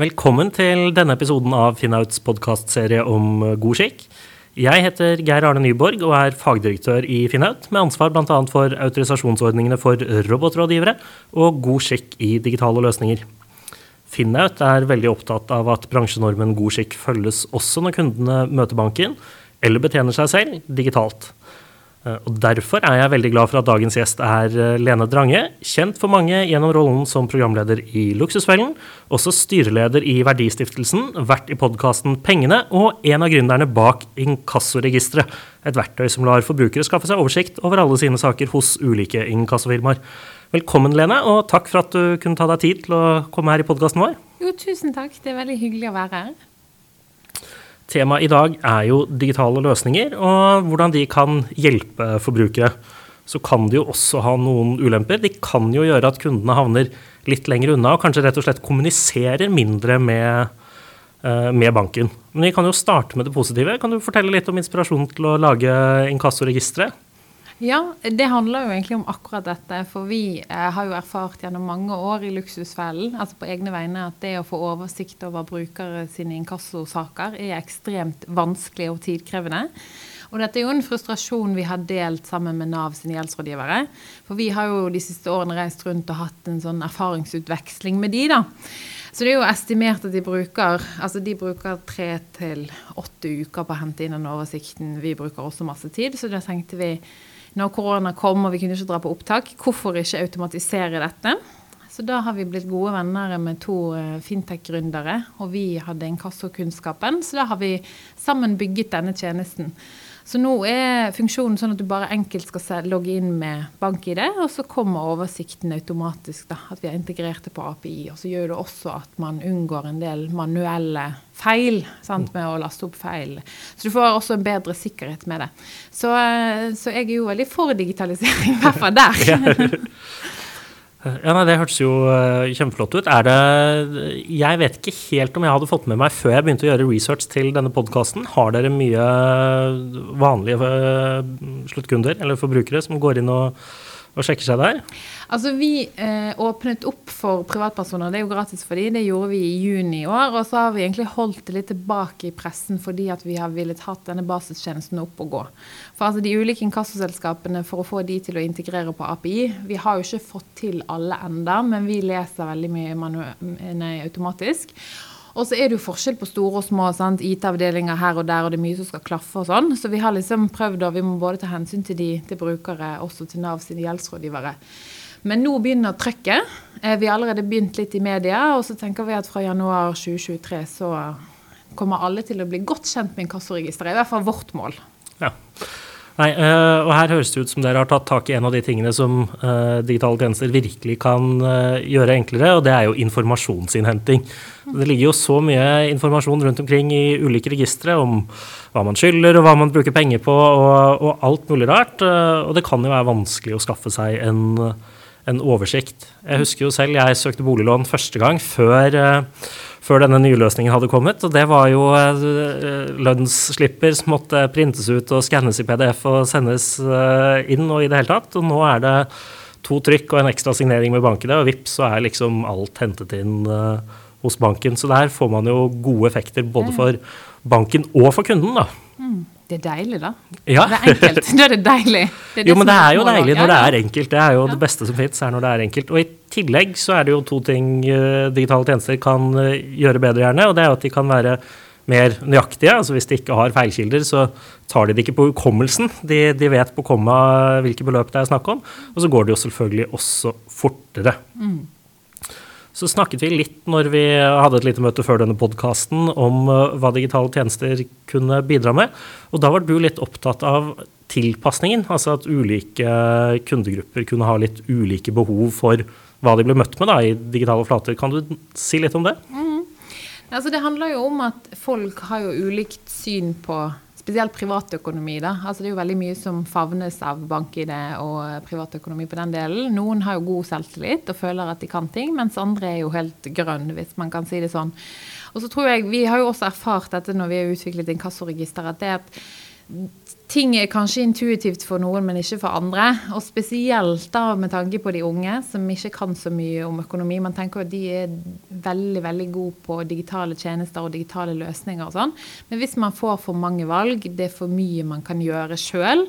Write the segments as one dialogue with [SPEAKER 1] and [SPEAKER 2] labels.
[SPEAKER 1] Velkommen til denne episoden av Finnauts podkastserie om god skikk. Jeg heter Geir Arne Nyborg og er fagdirektør i Finnaut, med ansvar bl.a. for autorisasjonsordningene for robotrådgivere og god skikk i digitale løsninger. Finnaut er veldig opptatt av at bransjenormen god skikk følges også når kundene møter banken eller betjener seg selv digitalt. Eh, og Derfor er jeg veldig glad for at dagens gjest er eh, Lene Drange, kjent for mange gjennom rollen som programleder i Luksusfellen, også styreleder i Verdistiftelsen, vært i podkasten Pengene og en av gründerne bak Inkassoregisteret, et verktøy som lar forbrukere skaffe seg oversikt over alle sine saker hos ulike inkassofirmaer. Velkommen, Lene, og takk for at du kunne ta deg tid til å komme her i podkasten vår.
[SPEAKER 2] Jo, tusen takk. Det er veldig hyggelig å være her.
[SPEAKER 1] Temaet i dag er jo digitale løsninger og hvordan de kan hjelpe forbrukere. Så kan de jo også ha noen ulemper. De kan jo gjøre at kundene havner litt lenger unna og kanskje rett og slett kommuniserer mindre med, eh, med banken. Men vi kan jo starte med det positive. Kan du fortelle litt om inspirasjonen til å lage inkassoregisteret?
[SPEAKER 2] Ja, det handler jo egentlig om akkurat dette. For vi eh, har jo erfart gjennom mange år i Luksusfellen, altså på egne vegne, at det å få oversikt over brukere sine inkassosaker er ekstremt vanskelig og tidkrevende. Og dette er jo en frustrasjon vi har delt sammen med Nav sine gjeldsrådgivere. For vi har jo de siste årene reist rundt og hatt en sånn erfaringsutveksling med de, da. Så det er jo estimert at de bruker altså de bruker tre til åtte uker på å hente inn den oversikten. Vi bruker også masse tid, så da tenkte vi når korona kom og vi kunne ikke dra på opptak, hvorfor ikke automatisere dette? Så da har vi blitt gode venner med to eh, fintech-gründere, og vi hadde inkassokunnskapen, så da har vi sammen bygget denne tjenesten. Så nå er funksjonen sånn at du bare enkelt skal logge inn med bank-ID, og så kommer oversikten automatisk. da, At vi har integrert det på API. Og så gjør det også at man unngår en del manuelle feil sant, med å laste opp feil. Så du får også en bedre sikkerhet med det. Så, eh, så jeg er jo veldig for digitalisering, i hvert fall der.
[SPEAKER 1] Ja, nei, Det hørtes jo uh, kjempeflott ut. Er det Jeg vet ikke helt om jeg hadde fått med meg før jeg begynte å gjøre research til denne podkasten. Har dere mye vanlige uh, sluttkunder eller forbrukere som går inn og og sjekker seg der?
[SPEAKER 2] Altså Vi eh, åpnet opp for privatpersoner, det er jo gratis for de, det gjorde vi i juni i år. Og så har vi egentlig holdt det litt tilbake i pressen fordi at vi har villet hatt denne basistjenesten opp og gå. For altså de ulike inkassoselskapene, for å få de til å integrere på API Vi har jo ikke fått til alle enda, men vi leser veldig mye nei, automatisk. Og så er det jo forskjell på store og små IT-avdelinger her og der, og det er mye som skal klaffe og sånn. Så vi har liksom prøvd, og vi må både ta hensyn til de til brukere, også til Nav sine gjeldsrådgivere. Men nå begynner trøkket. Eh, vi har allerede begynt litt i media, og så tenker vi at fra januar 2023 så kommer alle til å bli godt kjent med inkassoregisteret. I hvert fall vårt mål.
[SPEAKER 1] Ja. Nei, uh, og her høres det ut som dere har tatt tak i en av de tingene som uh, digitale tjenester virkelig kan uh, gjøre enklere, og det er jo informasjonsinnhenting. Det ligger jo så mye informasjon rundt omkring i ulike registre om hva man skylder og hva man bruker penger på og, og alt mulig rart, og det kan jo være vanskelig å skaffe seg en, en oversikt. Jeg husker jo selv jeg søkte boliglån første gang før før denne nye løsningen hadde kommet. Og det var jo uh, lønnsslipper som måtte printes ut og skannes i PDF og sendes uh, inn og i det hele tatt. Og nå er det to trykk og en ekstra signering med banken, og vips, så er liksom alt hentet inn hos banken. Så der får man jo gode effekter både for banken og for kunden, da.
[SPEAKER 2] Mm. Det er deilig, da.
[SPEAKER 1] Ja.
[SPEAKER 2] Det er enkelt. Da er det deilig.
[SPEAKER 1] Det er det jo, men det er jo deilig når det er enkelt. Det er jo ja. det beste som fins, er når det er enkelt. Og i tillegg så er det jo to ting uh, digitale tjenester kan uh, gjøre bedre, gjerne. Og det er jo at de kan være mer nøyaktige. altså Hvis de ikke har feilkilder, så tar de det ikke på hukommelsen. De, de, vet på komma hvilke beløp det er snakk om. Og så går det jo selvfølgelig også fortere. Mm. Så snakket vi litt når vi hadde et lite møte før denne podkasten om eh, hva digitale tjenester kunne bidra med. Og da var du litt opptatt av tilpasningen, altså at ulike kundegrupper kunne ha litt ulike behov for hva de ble møtt med da, i digitale flater. Kan du si litt om det? Mm.
[SPEAKER 2] Altså, det handler jo om at folk har jo ulikt syn på spesielt privatøkonomi. da. Altså Det er jo veldig mye som favnes av bank-ID og privatøkonomi på den delen. Noen har jo god selvtillit og føler at de kan ting, mens andre er jo helt grønn, hvis man kan si det sånn. Og så tror jeg, Vi har jo også erfart dette når vi har utviklet inkassoregister, at det at ting er kanskje intuitivt for noen, men ikke for andre. Og spesielt da med tanke på de unge, som ikke kan så mye om økonomi. Man tenker at de er veldig veldig gode på digitale tjenester og digitale løsninger og sånn. Men hvis man får for mange valg, det er for mye man kan gjøre sjøl,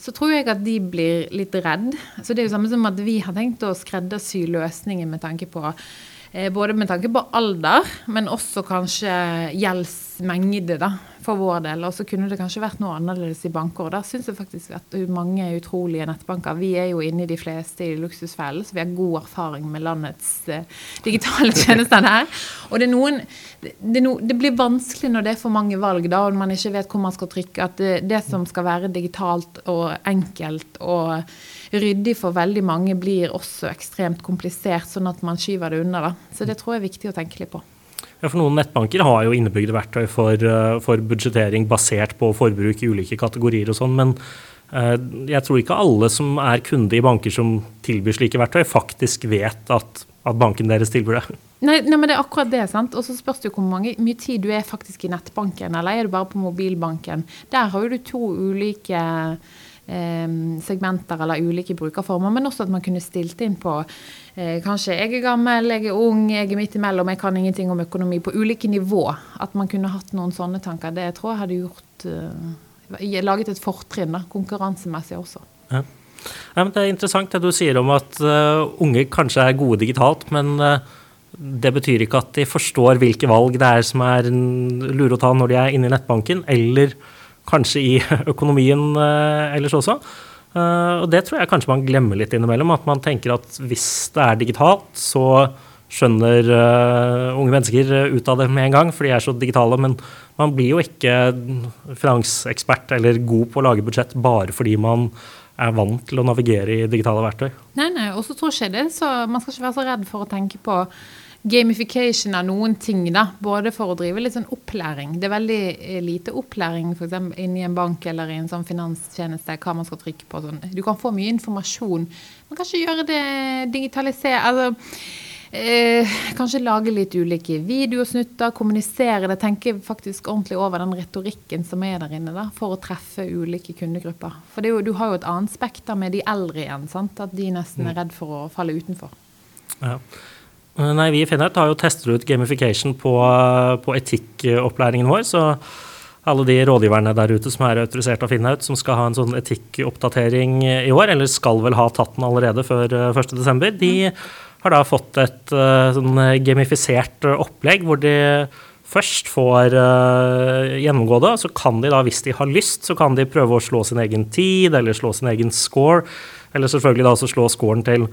[SPEAKER 2] så tror jeg at de blir litt redd. Så det er jo samme som at vi har tenkt å skreddersy løsninger med tanke på eh, både med tanke på alder, men også kanskje gjeldsmengde, da for vår del. Og så kunne det kanskje vært noe annerledes i banker. Og der syns jeg faktisk at mange utrolige nettbanker Vi er jo inne i de fleste i luksusfellen, så vi har god erfaring med landets uh, digitale tjenester her. Og det, er noen, det, no, det, blir vanskelig når det er for mange valg, da, og man ikke vet hvor man skal trykke. At det, det som skal være digitalt og enkelt og ryddig for veldig mange, blir også ekstremt komplisert, sånn at man skyver det unna. Da. Så det tror jeg er viktig å tenke litt på.
[SPEAKER 1] Ja, for Noen nettbanker har jo innebygde verktøy for, eh, for budsjettering basert på forbruk i ulike kategorier og sånn, men uh, jeg tror ikke alle som er kunde i banker som tilbyr slike verktøy, faktisk vet at, at banken deres tilbyr det.
[SPEAKER 2] Nei, nei, men det er akkurat det. sant? Og så spørs det jo hvor mange, mye tid du er faktisk i nettbanken, eller er du bare på mobilbanken. Der har jo du to ulike segmenter eller ulike brukerformer, men også at man kunne stilt inn på eh, Kanskje jeg er gammel, jeg er ung, jeg er midt imellom, jeg kan ingenting om økonomi. På ulike nivå. At man kunne hatt noen sånne tanker. Det tror jeg hadde gjort eh, Laget et fortrinn, da, konkurransemessig også.
[SPEAKER 1] Ja. Ja, det er interessant det du sier om at uh, unge kanskje er gode digitalt, men uh, det betyr ikke at de forstår hvilke valg det er som er lure å ta når de er inne i nettbanken, eller kanskje i økonomien eh, ellers også. Eh, og det tror jeg kanskje man glemmer litt innimellom. At man tenker at hvis det er digitalt, så skjønner uh, unge mennesker ut av det med en gang, for de er så digitale. Men man blir jo ikke finansekspert eller god på å lage budsjett bare fordi man er vant til å navigere i digitale verktøy.
[SPEAKER 2] Nei, nei, og så tror ikke det, så Man skal ikke være så redd for å tenke på gamification av noen ting, da. Både for å drive litt sånn opplæring. Det er veldig eh, lite opplæring f.eks. inni en bank eller i en sånn finanstjeneste, hva man skal trykke på. Sånn. Du kan få mye informasjon. Man kan ikke gjøre det digitalisert. Altså eh, kanskje lage litt ulike videosnutter, kommunisere det. Tenke faktisk ordentlig over den retorikken som er der inne, da, for å treffe ulike kundegrupper. For jo, du har jo et annet spekter med de eldre igjen, sant? at de nesten er mm. redd for å falle utenfor.
[SPEAKER 1] Ja. Eh, nei, vi i Finnert har jo testet ut gamification på, på etikkopplæringen vår. så alle de rådgiverne der ute som er autorisert av Finnaut, som skal ha en sånn etikkoppdatering i år, eller skal vel ha tatt den allerede før 1.12., eh, de har da fått et uh, sånn gamifisert opplegg hvor de først får uh, gjennomgå det. Så kan de da, hvis de har lyst, så kan de prøve å slå sin egen tid eller slå sin egen score. Eller selvfølgelig da også slå scoren til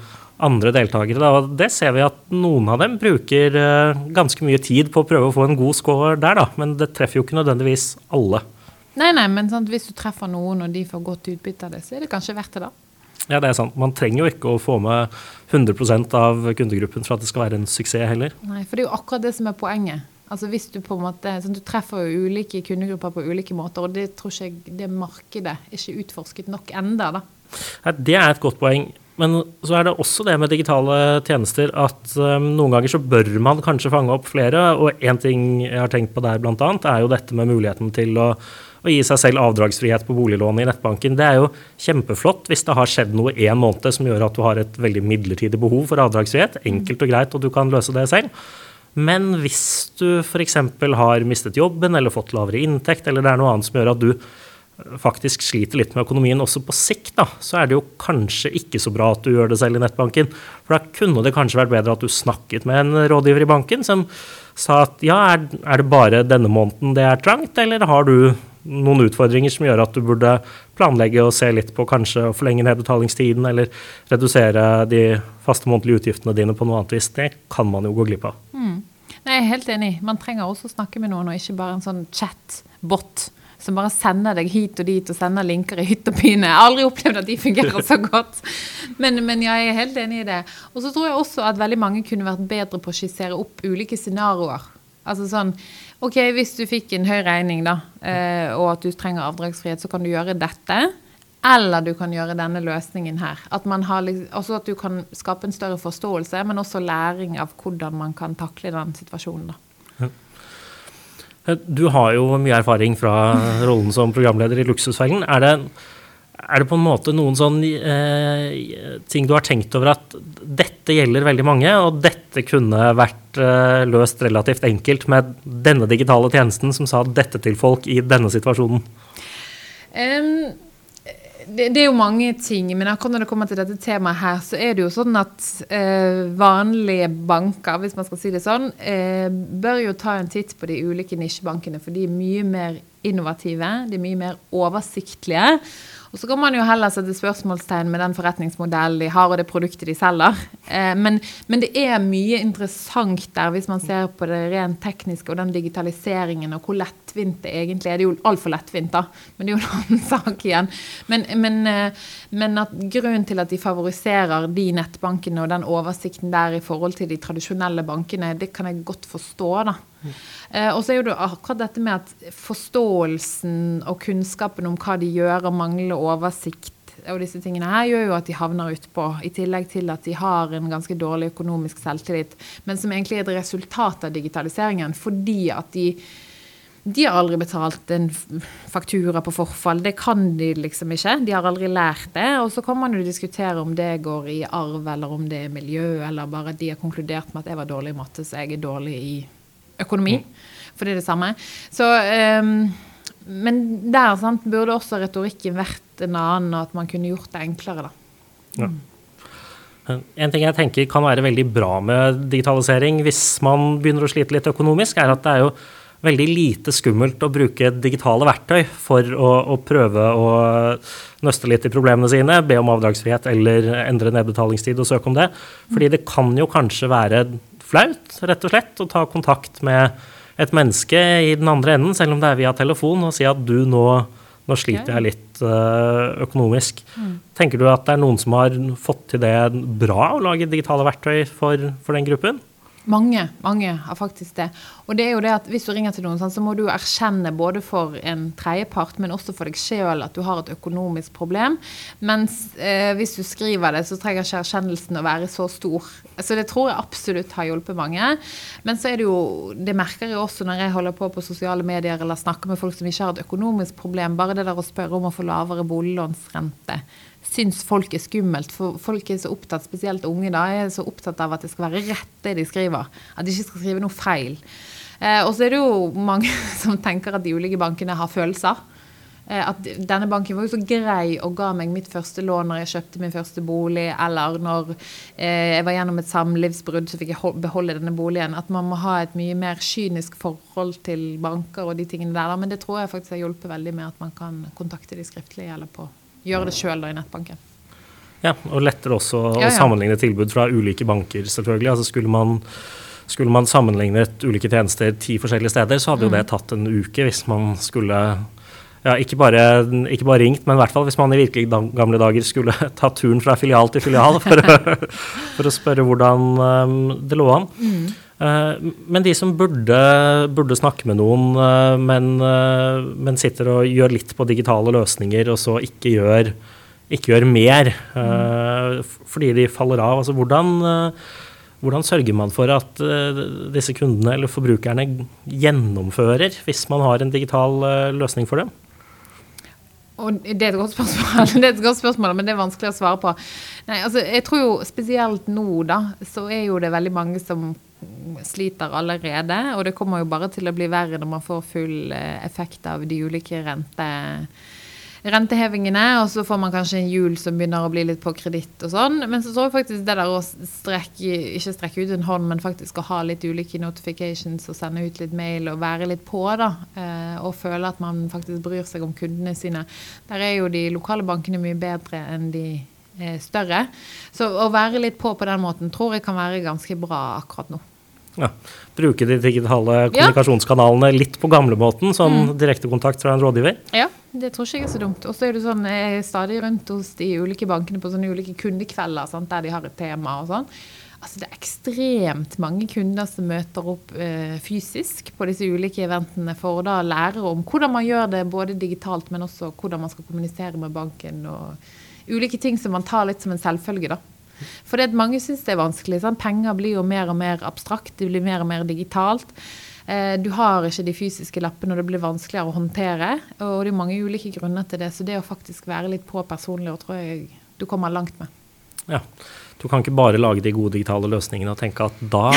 [SPEAKER 1] andre deltakere. Da. Og det ser vi at noen av dem bruker uh, ganske mye tid på å prøve å få en god score der, da. Men det treffer jo ikke nødvendigvis alle.
[SPEAKER 2] Nei, nei, men sant, hvis du treffer noen og de får godt utbytte av det, så er det kanskje verdt det, da.
[SPEAKER 1] Ja, det er sant. Man trenger jo ikke å få med 100% av kundegruppen for at det skal være en suksess heller.
[SPEAKER 2] Nei, for det er jo akkurat det som er poenget. Altså hvis Du på en måte, sånn, du treffer jo ulike kundegrupper på ulike måter, og det tror ikke jeg det markedet er ikke utforsket nok enda da.
[SPEAKER 1] Det er et godt poeng. Men så er det også det med digitale tjenester at um, noen ganger så bør man kanskje fange opp flere. Og én ting jeg har tenkt på der bl.a., er jo dette med muligheten til å, å, gi seg selv avdragsfrihet på boliglånet i nettbanken. Det er jo kjempeflott hvis det har skjedd noe én måned som gjør at du har et veldig midlertidig behov for avdragsfrihet. Enkelt og greit, og du kan løse det selv. Men hvis du f.eks. har mistet jobben eller fått lavere inntekt, eller det er noe annet som gjør at du faktisk sliter litt med økonomien også på sikt, da, så er det jo kanskje ikke så bra at du gjør det selv i nettbanken. For da kunne det kanskje vært bedre at du snakket med en rådgiver i banken som sa at ja, er, er det bare denne måneden det er trangt, eller har du noen utfordringer som gjør at du burde planlegge og se litt på kanskje å forlenge nedbetalingstiden, eller redusere de faste månedlige utgiftene dine på noe annet vis. Det kan man jo gå glipp av.
[SPEAKER 2] Mm. Nei, jeg er helt enig. Man trenger også å snakke med noen, og ikke bare en sånn chat-bot som bare sender deg hit og dit og sender linker i hytt og pine. Jeg har aldri opplevd at de fungerer så godt. Men, men jeg er helt enig i det. Og så tror jeg også at veldig mange kunne vært bedre på å skissere opp ulike scenarioer. Altså sånn OK, hvis du fikk en høy regning, da, eh, og at du trenger avdragsfrihet, så kan du gjøre dette. Eller du kan gjøre denne løsningen her. At, har, også at du kan skape en større forståelse, men også læring av hvordan man kan takle den situasjonen. da.
[SPEAKER 1] Du har jo mye erfaring fra rollen som programleder i Luksusfellen. Er det, er det på en måte noen sånn eh, ting du har tenkt over at dette gjelder veldig mange, og dette kunne vært eh, løst relativt enkelt med denne digitale tjenesten som sa dette til folk i denne situasjonen?
[SPEAKER 2] Um, det, det, er jo mange ting, men akkurat når det kommer til dette temaet her, så er det jo sånn at eh, vanlige banker, hvis man skal si det sånn, eh, bør jo ta en titt på de ulike nisjebankene, for de er mye mer innovative, de er mye mer oversiktlige. Og så kan man jo heller sette spørsmålstegn med den forretningsmodellen de har, og det produktet de selger. Eh, men, men, det er mye interessant der, hvis man ser på det rent tekniske og den digitaliseringen, og hvor lettvint det egentlig er. Det er jo altfor lettvint, da, men det er jo en annen sak igjen. Men, men, eh, men at grunnen til at de favoriserer de nettbankene og den oversikten der i forhold til de tradisjonelle bankene, det kan jeg godt forstå, da. Eh, og så er jo det akkurat dette med at forståelsen og kunnskapen om hva de gjør, og mangler oversikt og disse tingene her, gjør jo at de havner utpå. I tillegg til at de har en ganske dårlig økonomisk selvtillit, men som egentlig er et resultat av digitaliseringen. Fordi at de de har aldri betalt en faktura på forfall. Det kan de liksom ikke. De har aldri lært det. Og så kan man jo diskutere om det går i arv, eller om det er miljø, eller bare de har konkludert med at jeg var dårlig i matte, så jeg er dårlig i økonomi. For det er det samme. Så, um, men der sant, burde også retorikken vært en annen, og at man kunne gjort det enklere. da. Ja.
[SPEAKER 1] En ting jeg tenker kan være veldig bra med digitalisering hvis man begynner å slite litt økonomisk, er at det er jo veldig lite skummelt å bruke digitale verktøy for å, å prøve å nøste litt i problemene sine, be om avdragsfrihet eller endre nedbetalingstid og søke om det. Fordi det kan jo kanskje være flaut, rett og slett, å ta kontakt med et menneske i den andre enden, selv om det er via telefon, og si at du nå, nå sliter jeg litt uh, økonomisk. Mm. Tenker du at det er noen som har fått til det bra å lage digitale verktøy for, for den gruppen?
[SPEAKER 2] Mange mange har faktisk det. Og det er jo det at hvis du ringer til noen, så må du erkjenne både for en tredjepart, men også for deg sjøl at du har et økonomisk problem. Mens eh, hvis du skriver det, så trenger ikke erkjennelsen å være så stor. Så det tror jeg absolutt har hjulpet mange. Men så er det jo Det merker jeg også når jeg holder på på sosiale medier eller snakker med folk som ikke har et økonomisk problem. Bare det der å spørre om å få lavere boliglånsrente syns folk er skummelt. For folk er så opptatt, spesielt unge, da, er så opptatt av at det skal være rett det de skriver. At de ikke skal skrive noe feil. Eh, og så er det jo mange som tenker at de ulike bankene har følelser. Eh, at denne banken var jo så grei og ga meg mitt første lån når jeg kjøpte min første bolig, eller når eh, jeg var gjennom et samlivsbrudd, så fikk jeg beholde denne boligen. At man må ha et mye mer kynisk forhold til banker og de tingene der. Men det tror jeg faktisk har hjulpet veldig med at man kan kontakte de skriftlig eller på gjøre det sjøl i nettbanken.
[SPEAKER 1] Ja, og lettere også ja, ja. å sammenligne tilbud fra ulike banker, selvfølgelig. Altså skulle man, skulle man sammenlignet ulike tjenester ti forskjellige steder, så hadde mm. jo det tatt en uke hvis man skulle ja, ikke bare, ikke bare, ringt, men i hvert fall hvis man i virkelig gamle dager skulle ta turen fra filial til filial for, å, for å spørre hvordan det lå an. Mm. Uh, men de som burde, burde snakke med noen, uh, men, uh, men, sitter og gjør litt på digitale løsninger, og så ikke gjør, ikke gjør mer fordi de faller av. Altså, hvordan, hvordan sørger man for at disse kundene eller forbrukerne gjennomfører hvis man har en digital løsning for dem?
[SPEAKER 2] Og det er et godt spørsmål, det er et godt spørsmål, men det er vanskelig å svare på. Nei, altså, jeg tror jo spesielt nå, da, så er jo det veldig mange som sliter allerede. Og det kommer jo bare til å bli verre når man får full eh, effekt av de ulike rente, rentehevingene. Og så får man kanskje en jul som begynner å bli litt på kreditt og sånn. Men så tror jeg faktisk det der å strekke, ikke strekke ut en hånd, men faktisk å ha litt ulike notifications og sende ut litt mail og være litt på, da. Eh, og føle at man faktisk bryr seg om kundene sine. Der er jo de lokale bankene mye bedre enn de større. Så å være litt på på den måten tror jeg kan være ganske bra akkurat nå.
[SPEAKER 1] Ja, Bruke de digitale kommunikasjonskanalene litt på gamlemåten, som mm. direktekontakt fra en rådgiver?
[SPEAKER 2] Ja, det tror ikke jeg er så dumt. Og så er det sånn, jeg er stadig rundt hos de ulike bankene på sånne ulike kundekvelder sant, der de har et tema og sånn. Altså, det er ekstremt mange kunder som møter opp eh, fysisk på disse ulike eventene for å da lære om hvordan man gjør det både digitalt, men også hvordan man skal kommunisere med banken. og Ulike ting som man tar litt som en selvfølge. da. For det mange syns det er vanskelig. Sant? Penger blir jo mer og mer abstrakt, det blir mer og mer digitalt. Eh, du har ikke de fysiske lappene, og det blir vanskeligere å håndtere. Og det er mange ulike grunner til det, så det å faktisk være litt på personlig, og tror jeg du kommer langt med.
[SPEAKER 1] Ja. Du kan ikke bare lage de gode digitale løsningene og tenke at da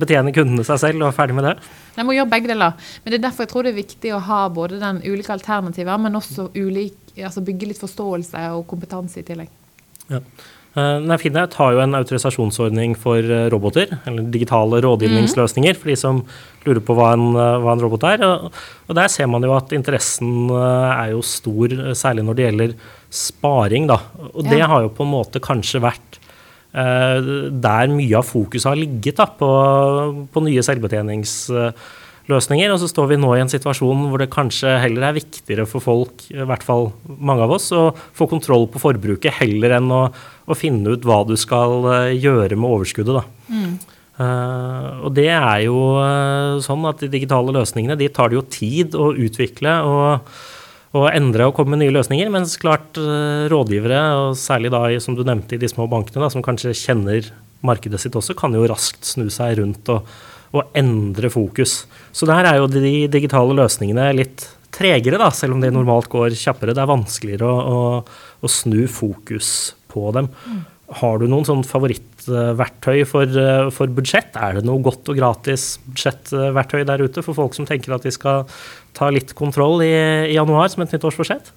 [SPEAKER 1] betjener kundene seg selv og er ferdig med det.
[SPEAKER 2] Jeg må gjøre begge deler. Men det er derfor jeg tror det er viktig å ha både den ulike alternativer, men også ulik, altså bygge litt forståelse og kompetanse i tillegg.
[SPEAKER 1] Ja. Uh, Finnaut har jo en autorisasjonsordning for uh, roboter, eller digitale rådgivningsløsninger, mm. for de som lurer på hva en, uh, hva en robot er. Og, og, der ser man jo at interessen er jo stor, særlig når det gjelder sparing. Da. Og ja. det har jo på en måte kanskje vært der mye av fokuset har ligget, da, på, på nye selvbetjeningsløsninger. Og så står vi nå i en situasjon hvor det kanskje heller er viktigere for folk, i hvert fall mange av oss, å få kontroll på forbruket heller enn å å finne ut hva du skal eh, gjøre med overskuddet. Da. Mm. Uh, og det er jo uh, sånn at de digitale løsningene de tar det jo tid å utvikle og, og endre og komme med nye løsninger. Mens klart uh, rådgivere, og særlig da som du nevnte i de små bankene, da, som kanskje kjenner markedet sitt også, kan jo raskt snu seg rundt og, og endre fokus. Så der er jo de digitale løsningene litt tregere, da, selv om de normalt går kjappere. Det er vanskeligere å, å, å snu fokus på dem. Har du noen sånn favorittverktøy for, for, budsjett? Er det noe godt og gratis budsjettverktøy der ute for folk som tenker at de skal ta litt kontroll i, i januar som et nyttårsforsett?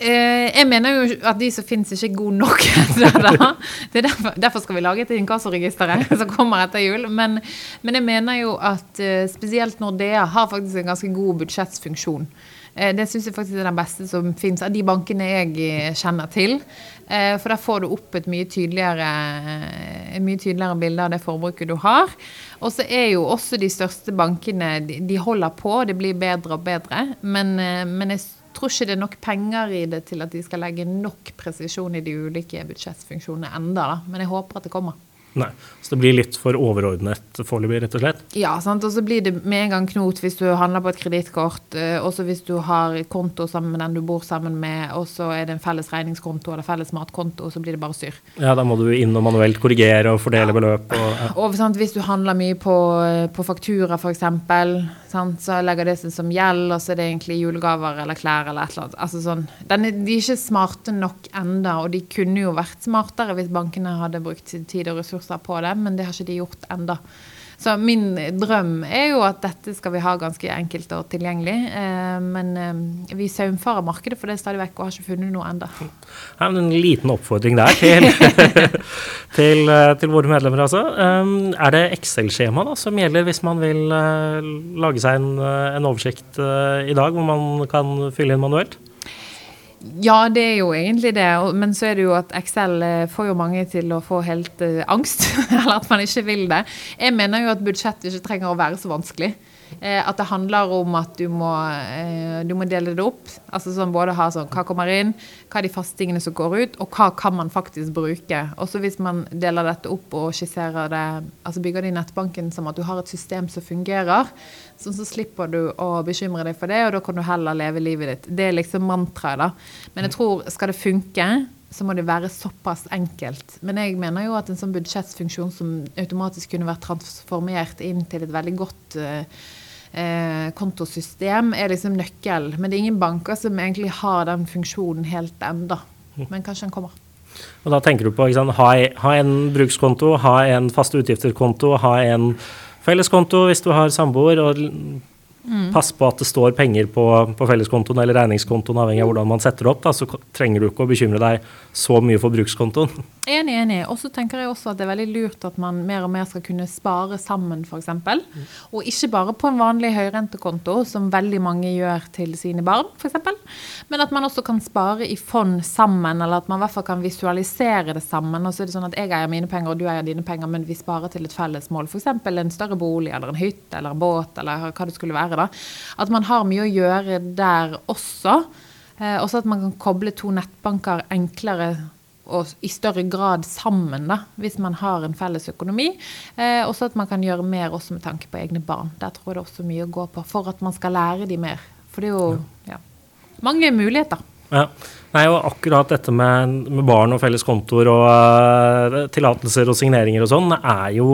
[SPEAKER 2] Eh, jeg mener jo at de som finnes, ikke er gode nok. det er derfor, derfor, skal vi lage et inkassoregister som kommer etter jul. Men, men, jeg mener jo at uh, spesielt Nordea har faktisk en ganske god budsjettfunksjon. Uh, det syns jeg faktisk er den beste som finnes av de bankene jeg kjenner til. For der får du opp et mye tydeligere, et mye tydeligere bilde av det forbruket du har. Og så er jo også de største bankene de holder på, det blir bedre og bedre. Men, men jeg tror ikke det er nok penger i det til at de skal legge nok presisjon i de ulike budsjettfunksjonene enda, da. men jeg håper at det kommer.
[SPEAKER 1] Nei, Så det blir litt for overordnet foreløpig, rett og slett?
[SPEAKER 2] Ja, sant? og så blir det med en gang knot hvis du handler på et kredittkort, eh, også hvis du har konto sammen med den du bor sammen med, og så er det en felles regningskonto eller felles matkonto, og så blir det bare styr.
[SPEAKER 1] Ja, da må du inn og manuelt korrigere og fordele ja. beløp. Og,
[SPEAKER 2] ja. og sant, hvis du handler mye på, på faktura, f.eks., så legger det seg som gjeld, og så er det egentlig julegaver eller klær eller et eller annet. Altså sånn, den, de er ikke smarte nok enda, og de kunne jo vært smartere hvis bankene hadde brukt tid og ressurser på det, men det har ikke de gjort enda. Så min drøm er jo at dette skal vi ha ganske enkelt og tilgjengelig. Eh, men eh, vi saumfarer markedet for det stadig vekk og har ikke funnet noe enda.
[SPEAKER 1] En liten oppfordring der til, til, eh, til, våre medlemmer, altså. Er det Excel-skjema som gjelder hvis man vil lage seg en, en oversikt i dag, hvor man kan fylle inn manuelt?
[SPEAKER 2] Ja, det er jo egentlig det. Men så er det jo at Excel eh, får jo mange til å få helt uh, angst. eller at man ikke vil det. Jeg mener jo at budsjettet ikke trenger å være så vanskelig. Eh, at det handler om at du må, eh, du må, dele det opp. Altså sånn både ha sånn hva kommer inn, hva er de faste tingene som går ut, og hva kan man faktisk bruke. Også hvis man deler dette opp og skisserer det, altså bygger det i nettbanken som at du har et system som fungerer, sånn så slipper du å bekymre deg for det, og da kan du heller leve livet ditt. Det er liksom mantraet, da. Men jeg tror, skal det funke, så må det være såpass enkelt. Men jeg mener jo at en sånn budsjettfunksjon som automatisk kunne vært transformert inn til et veldig godt uh, eh, kontosystem er liksom nøkkel. Men det er ingen banker som egentlig har den funksjonen helt enda. Men kanskje den kommer.
[SPEAKER 1] Og da tenker du på sant, ha, ha, en brukskonto, ha en faste utgifter-konto, ha en felleskonto hvis du har samboer, og Mm. Pass på at det står penger på, på felleskontoen eller regningskontoen, avhengig av hvordan man setter det opp. Da, så trenger du ikke å bekymre deg så mye for brukskontoen.
[SPEAKER 2] Enig, enig. Og så tenker jeg også at det er veldig lurt at man mer og mer skal kunne spare sammen, f.eks. Mm. Og ikke bare på en vanlig høyrentekonto, som veldig mange gjør til sine barn, f.eks. Men at man også kan spare i fond sammen, eller at man i hvert fall kan visualisere det sammen. Og så er det sånn at jeg eier mine penger, og du eier dine penger, men vi sparer til et felles mål. F.eks. en større bolig, eller en hytte, eller en båt, eller hva det skulle være. Da. At man har mye å gjøre der også. Eh, også at man kan koble to nettbanker enklere og i større grad sammen, da, hvis man har en felles økonomi. Eh, også at man kan gjøre mer også med tanke på egne barn. Der tror jeg det er også mye å gå på for at man skal lære de mer. For det er jo ja. Ja, mange muligheter.
[SPEAKER 1] Ja. Nei, og akkurat dette med, med barn og felles kontoer og uh, tillatelser og signeringer og sånn er jo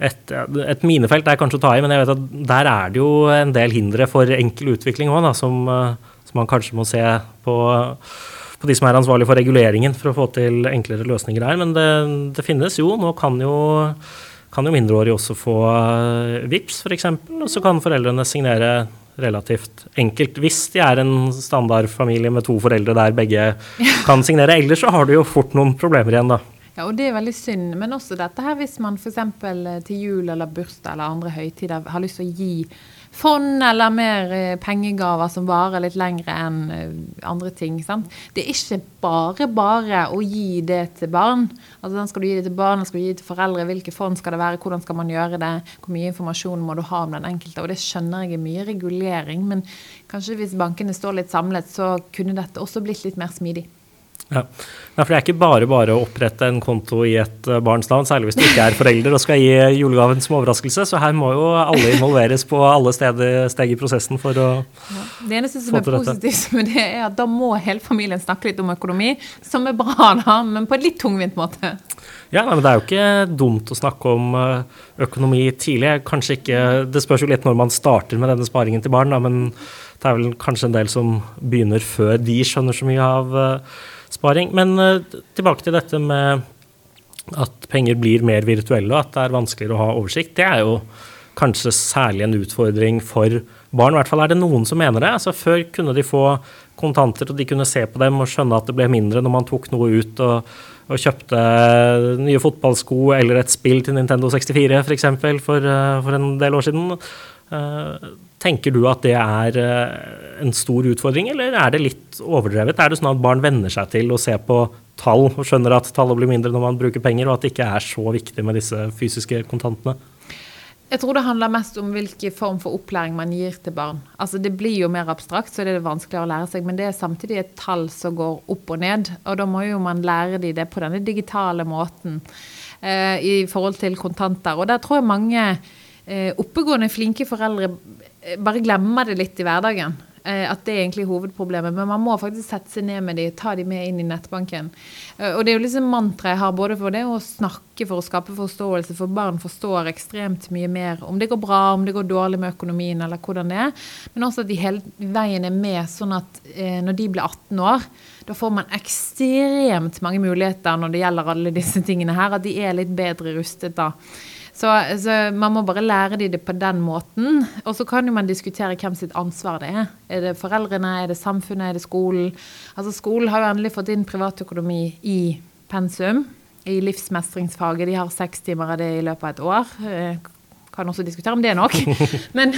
[SPEAKER 1] et, et, minefelt er kanskje å ta i, men jeg vet at der er det jo en del hindre for enkel utvikling òg, som, som, man kanskje må se på, på de som er ansvarlige for reguleringen, for å få til enklere løsninger her. Men det, det finnes jo. Nå kan jo, kan jo mindreårige også få uh, VIPS f.eks., og så kan foreldrene signere relativt enkelt. Hvis de er en standardfamilie med to foreldre der begge kan signere. Ellers så har du jo fort noen problemer igjen, da.
[SPEAKER 2] Ja, og det er veldig synd. Men også dette her hvis man f.eks. Eh, til jul eller bursdag eller andre høytider har lyst til å gi fond eller mer eh, pengegaver som varer litt lengre enn eh, andre ting. Sant? Det er ikke bare bare å gi det til barn. Altså, Skal du gi det til barn, skal du gi det til foreldre? Hvilke fond skal det være? Hvordan skal man gjøre det? Hvor mye informasjon må du ha om den enkelte? Og det skjønner jeg er mye regulering, men kanskje hvis bankene står litt samlet, så kunne dette også blitt litt mer smidig.
[SPEAKER 1] Ja. ja. for Det er ikke bare bare å opprette en konto i et eh, barns navn, særlig hvis du ikke er forelder og skal gi julegaven som overraskelse. Så her må jo alle involveres på alle steder, steg i prosessen for å ja.
[SPEAKER 2] Det eneste som er positivt med det, er at da må hele familien snakke litt om økonomi, som er bra, da, men på en litt tungvint måte.
[SPEAKER 1] Ja, men Det er jo ikke dumt å snakke om eh, økonomi tidlig. Kanskje ikke, Det spørs jo litt når man starter med denne sparingen til barn, da, men det er vel kanskje en del som begynner før de skjønner så mye av uh, sparing. Men uh, tilbake til dette med at penger blir mer virtuelle, og at det er vanskeligere å ha oversikt. Det er jo kanskje særlig en utfordring for barn. I hvert fall er det noen som mener det. Altså, før kunne de få kontanter, og de kunne se på dem og skjønne at det ble mindre når man tok noe ut og, og kjøpte nye fotballsko eller et spill til Nintendo 64 f.eks. For, uh, for en del år siden. Uh, Tenker du at det er eh, en stor utfordring, eller er det litt overdrevet? Er det sånn at barn venner seg til å se på tall og skjønner at tallet blir mindre når man bruker penger, og at det ikke er så viktig med disse fysiske kontantene?
[SPEAKER 2] Jeg tror det handler mest om hvilken form for opplæring man gir til barn. Altså Det blir jo mer abstrakt, så det er vanskeligere å lære seg, men det er samtidig et tall som går opp og ned. Og da må jo man lære de det på denne digitale måten eh, i forhold til kontanter. Og der tror jeg mange eh, oppegående, flinke foreldre Eh, bare glemmer det litt i hverdagen. Eh, at det er egentlig hovedproblemet. Men man må faktisk sette seg ned med dem, ta dem med inn i nettbanken. Eh, og det er jo liksom mantra jeg har både for det å snakke for å skape forståelse, for barn forstår ekstremt mye mer om det går bra, om det går dårlig med økonomien, eller hvordan det er. Men også at de hele veien er med, sånn at når de blir 18 år, da får man ekstremt mange muligheter når det gjelder alle disse tingene her, at de er litt bedre rustet da. Så, så, man må bare lære de det på den måten. Og så kan jo man diskutere hvem sitt ansvar det er. Er det foreldrene, er det samfunnet, er det skolen? Altså Skolen har jo endelig fått inn privatøkonomi i pensum. I livsmestringsfaget. De har seks timer av det i løpet av et år. Eh, kan også diskutere om det er nok. Men,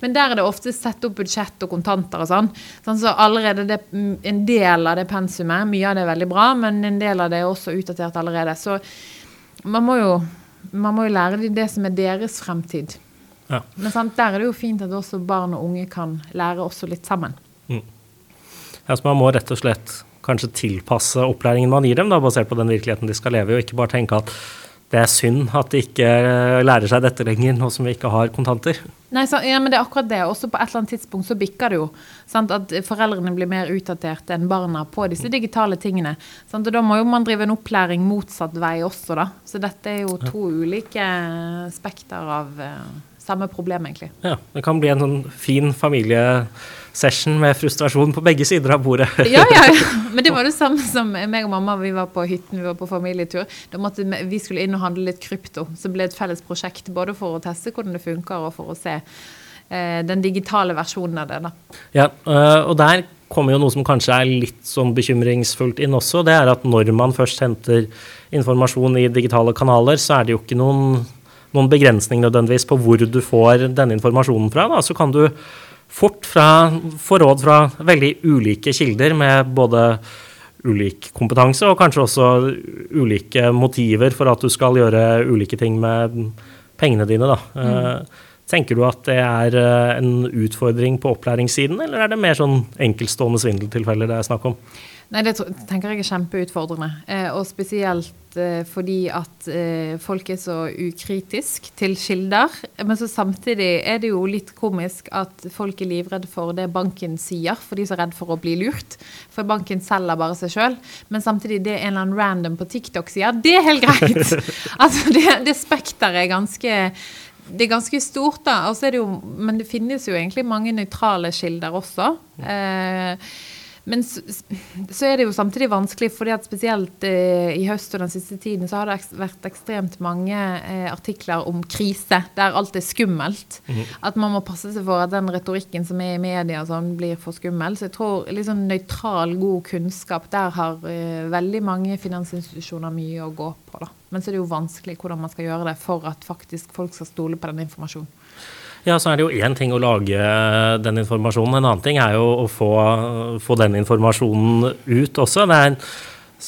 [SPEAKER 2] men, der er det ofte sett opp budsjett og kontanter og sånn. sånn så allerede det, en del av det pensumet, mye av det er veldig bra, men en del av det er også utdatert allerede. Så man må jo man må jo lære dem det som er deres fremtid. Ja. Men sant, der er det jo fint at også barn og unge kan lære også litt sammen. Mm.
[SPEAKER 1] Ja, så Man må rett og slett kanskje tilpasse opplæringen man gir dem, da, basert på den virkeligheten de skal leve i, og ikke bare tenke at det er synd at de ikke lærer seg dette lenger, nå som vi ikke har kontanter.
[SPEAKER 2] Nei, så, ja, men det er akkurat det. Også på et eller annet tidspunkt så bikker det jo. Sant? At foreldrene blir mer utdaterte enn barna på disse digitale tingene. Sant? Og da må jo man drive en opplæring motsatt vei også, da. Så dette er jo to ja. ulike spekter av uh, samme problem, egentlig.
[SPEAKER 1] Ja, det kan bli en sånn fin familie session med frustrasjon på begge sider av bordet.
[SPEAKER 2] ja, ja, ja. Men det var det samme som meg og mamma. Vi var på hytten, vi var på familietur. Da måtte vi skulle inn og handle litt krypto. Så ble det et felles prosjekt både for å teste hvordan det funker, og for å se eh, den digitale versjonen av det. Da.
[SPEAKER 1] Ja, eh, og der kommer jo noe som kanskje er litt sånn bekymringsfullt inn også. Det er at når man først henter informasjon i digitale kanaler, så er det jo ikke noen, noen begrensning nødvendigvis på hvor du får denne informasjonen fra. Da. Så kan du fort fra, få råd fra veldig ulike kilder med både ulik kompetanse og kanskje også ulike motiver for at du skal gjøre ulike ting med pengene dine. Da. Mm. Tenker du at det er eh, en utfordring på opplæringssiden, eller er det mer sånn enkeltstående svindeltilfeller det er snakk om?
[SPEAKER 2] Nei, det tenker jeg er kjempeutfordrende. Eh, og spesielt fordi at eh, folk er så ukritisk til kilder. Men så samtidig er det jo litt komisk at folk er livredde for det banken sier, for de er så redd for å bli lurt. For banken selger bare seg sjøl. Men samtidig det en eller annen random på TikTok sier, det er helt greit! altså, det, det spekteret er ganske det er ganske stort, da. Det jo, men det finnes jo egentlig mange nøytrale kilder også. Eh, men så, så, er det jo samtidig vanskelig, fordi at spesielt eh, i høst og den siste tiden så har det vært ekstremt mange eh, artikler om krise, der alt er skummelt. Mm -hmm. At man må passe seg for at den retorikken som er i media sånn, blir for skummel. Så jeg tror liksom nøytral, god kunnskap, der har eh, veldig mange finansinstitusjoner mye å gå på. da. Men så er det jo vanskelig hvordan man skal gjøre det for at faktisk folk skal stole på den informasjonen.
[SPEAKER 1] Ja, så er det jo én ting å lage den informasjonen. En annen ting er jo å få, få den informasjonen ut også. Det er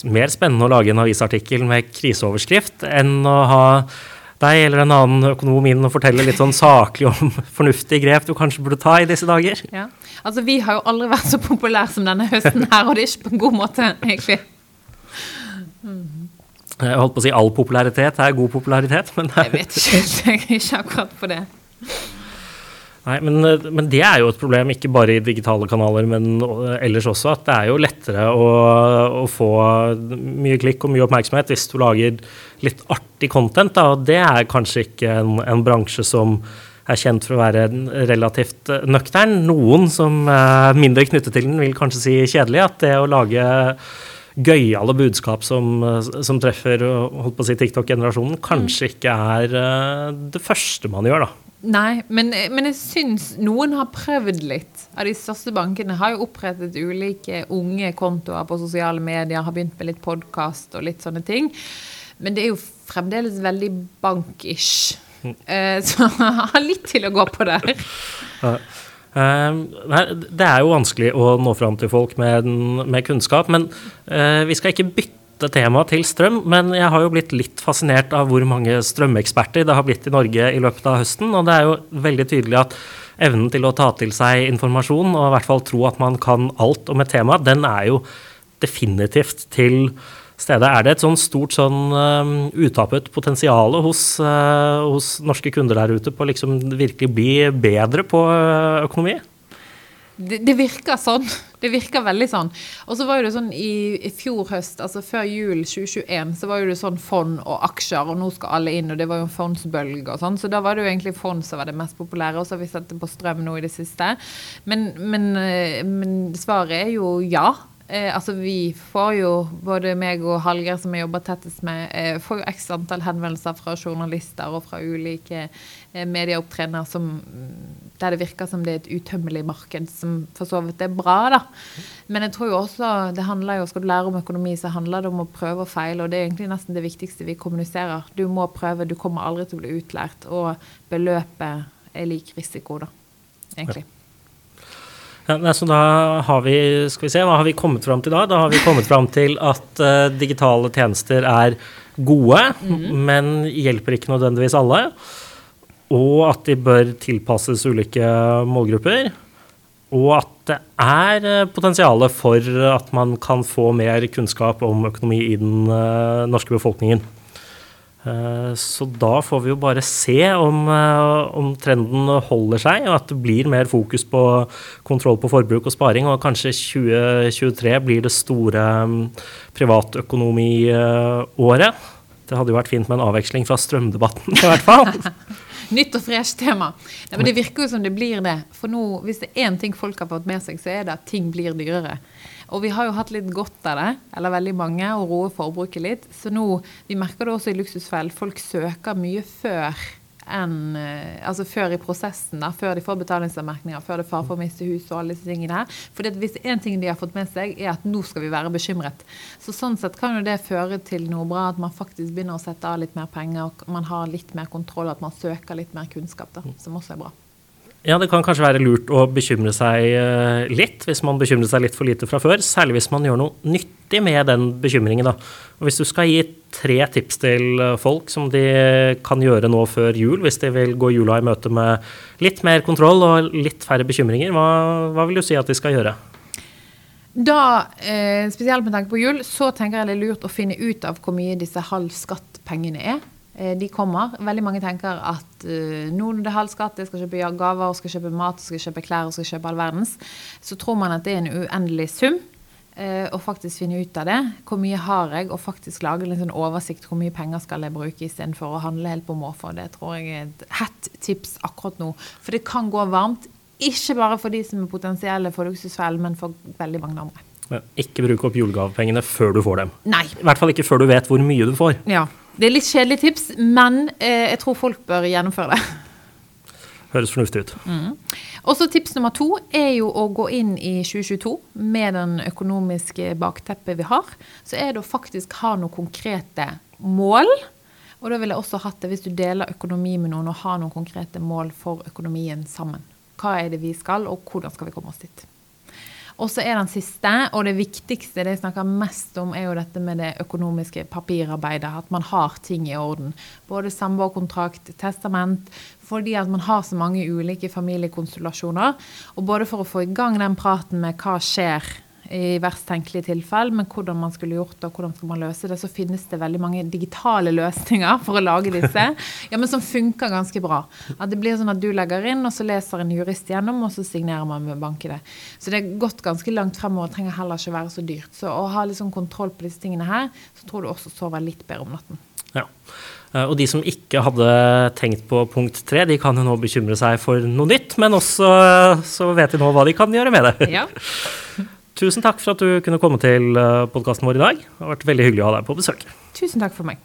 [SPEAKER 1] mer spennende å lage en avisartikkel med kriseoverskrift enn å ha deg eller en annen økonom inn og fortelle litt sånn saklig om fornuftige grep du kanskje burde ta i disse dager.
[SPEAKER 2] Ja, altså Vi har jo aldri vært så populære som denne høsten her, og det er ikke på en god måte, egentlig.
[SPEAKER 1] Jeg holdt på å si all popularitet er god popularitet, men
[SPEAKER 2] Jeg vet ikke, jeg er ikke akkurat på det.
[SPEAKER 1] Nei, men, men, det er jo et problem, ikke bare i digitale kanaler, men ellers også. At det er jo lettere å, å få mye klikk og mye oppmerksomhet hvis du lager litt artig content. Da. Og det er kanskje ikke en, en bransje som er kjent for å være relativt nøktern. Noen som er mindre knyttet til den, vil kanskje si kjedelig. At det å lage gøyale budskap som, som treffer holdt på å si TikTok-generasjonen, kanskje ikke er eh, det første man gjør, da.
[SPEAKER 2] Nei, men, men, jeg syns noen har prøvd litt. Av de største bankene har jo opprettet ulike unge kontoer på sosiale medier, har begynt med litt podkast og litt sånne ting. Men det er jo fremdeles veldig bankish. Mm. Uh, så jeg har litt til å gå på der.
[SPEAKER 1] Nei, det er jo vanskelig å nå fram til folk med, med kunnskap, men uh, vi skal ikke bytte bytte tema til strøm, men jeg har jo blitt litt fascinert av hvor mange strømeksperter det har blitt i Norge i løpet av høsten. Og det er jo veldig tydelig at evnen til å ta til seg informasjon, og i hvert fall tro at man kan alt om et tema, den er jo definitivt til stede. Er det et sånn stort sånn uh, utappet potensial hos, uh, hos, norske kunder der ute på å liksom virkelig bli bedre på uh, økonomi?
[SPEAKER 2] Det, det, virker sånn. Det virker veldig sånn. Og så var jo det sånn i, i, fjor høst, altså før jul 2021, så var jo det sånn fond og aksjer, og nå skal alle inn, og det var jo en fondsbølge og sånn. Så da var det jo egentlig fond som var det mest populære, og så har vi sett det på strøm nå i det siste. Men, men, eh, men svaret er jo ja. Eh, altså Vi får jo, både meg og Hallgeir som jeg jobber tettest med, eh, får jo x antall henvendelser fra journalister og fra ulike eh, medieopptrenere der det virker som det er et utømmelig marked, som for så vidt er bra. da. Men jeg tror jo også, det handler jo, skal du lære om økonomi, så handler det om å prøve og feile. Og det er egentlig nesten det viktigste vi kommuniserer. Du må prøve, du kommer aldri til å bli utlært. Og beløpet er lik risiko, da, egentlig. Ja.
[SPEAKER 1] Ja, så da har vi skal vi se, Hva har vi kommet fram til da? Da har vi kommet fram til at uh, digitale tjenester er gode, mm. men hjelper ikke nødvendigvis alle. Og at de bør tilpasses ulike målgrupper. Og at det er uh, potensial for at man kan få mer kunnskap om økonomi i den uh, norske befolkningen. Eh, så da får vi jo bare se om, eh, om, trenden holder seg, og at det blir mer fokus på kontroll på forbruk og sparing. Og kanskje 2023 blir det store mm, privatøkonomiåret. Det hadde jo vært fint med en avveksling fra strømdebatten, i hvert fall.
[SPEAKER 2] Nytt og fresh tema. Nei, men Det virker jo som det blir det. For nå, hvis det er én ting folk har fått med seg, så er det at ting blir dyrere. Og vi har jo hatt litt godt av det, eller veldig mange, å roe forbruket litt. Så nå, vi merker det også i Luksusfell, folk søker mye før enn eh, Altså før i prosessen, da, før de får betalingsanmerkninger, før det er fare for å miste huset og alle disse tingene her. For hvis én ting de har fått med seg, er at nå skal vi være bekymret. Så sånn sett kan jo det føre til noe bra, at man faktisk begynner å sette av litt mer penger, og man har litt mer kontroll, at man søker litt mer kunnskap, da, som også er bra.
[SPEAKER 1] Ja, det kan kanskje være lurt å bekymre seg eh, litt, hvis man bekymrer seg litt for lite fra før. Særlig hvis man gjør noe nyttig med den bekymringen. Da. Og hvis du skal gi tre tips til eh, folk som de kan gjøre nå før jul, hvis de vil gå jula i møte med litt mer kontroll og litt færre bekymringer, hva, hva vil du si at de skal gjøre?
[SPEAKER 2] Da, eh, spesielt med tanke på jul, så tenker jeg det er lurt å finne ut av hvor mye disse halv skatt-pengene er. Eh, de kommer. Veldig mange tenker at uh, nå når det er halv skatt, jeg skal kjøpe gaver, skal kjøpe mat, skal kjøpe klær skal kjøpe all verdens, så tror man at det er en uendelig sum. Uh, og faktisk finne ut av det. Hvor mye har jeg? Og faktisk lage en sånn oversikt hvor mye penger skal jeg bruke istedenfor å handle helt på måfå. Det tror jeg er et hett tips akkurat nå. For det kan gå varmt. Ikke bare for de som er potensielle for luksusfellen, men for veldig mange andre.
[SPEAKER 1] Ikke bruke opp julegavepengene før du får dem.
[SPEAKER 2] Nei.
[SPEAKER 1] I hvert fall ikke før du vet hvor mye du får.
[SPEAKER 2] Ja. Det er litt kjedelig tips, men eh, jeg tror folk bør gjennomføre det.
[SPEAKER 1] Høres fornuftig ut.
[SPEAKER 2] Mm. Og så Tips nummer to er jo å gå inn i 2022 med den økonomiske bakteppet vi har. Så er det å faktisk ha noen konkrete mål. Og da ville jeg også hatt det hvis du deler økonomi med noen, og har noen konkrete mål for økonomien sammen. Hva er det vi skal, og hvordan skal vi komme oss dit? Og så er den siste, og det viktigste det jeg snakker mest om, er jo dette med det økonomiske papirarbeidet. At man har ting i orden. Både samboerkontrakt, testament. Fordi at man har så mange ulike familiekonstellasjoner. Og både for å få i gang den praten med hva skjer i verst tenkelige tilfell, men hvordan man skulle gjort det, og hvordan skal man løse det, så finnes det veldig mange digitale løsninger for å lage disse, ja, men som funker ganske bra. At det blir sånn at du legger inn, og så leser en jurist gjennom, og så signerer man med bank i det. Så det er gått ganske langt fremover, trenger heller ikke være så dyrt. Så å ha litt sånn kontroll på disse tingene her, så tror du også sover litt bedre om natten.
[SPEAKER 1] Ja. Eh, og de som ikke hadde tenkt på punkt tre, de kan jo nå bekymre seg for noe nytt, men også så vet de nå hva de kan gjøre med det.
[SPEAKER 2] Ja.
[SPEAKER 1] Tusen takk for at du kunne komme til eh, podkasten vår i dag. Det har vært veldig hyggelig å ha deg på besøk.
[SPEAKER 2] Tusen takk for meg.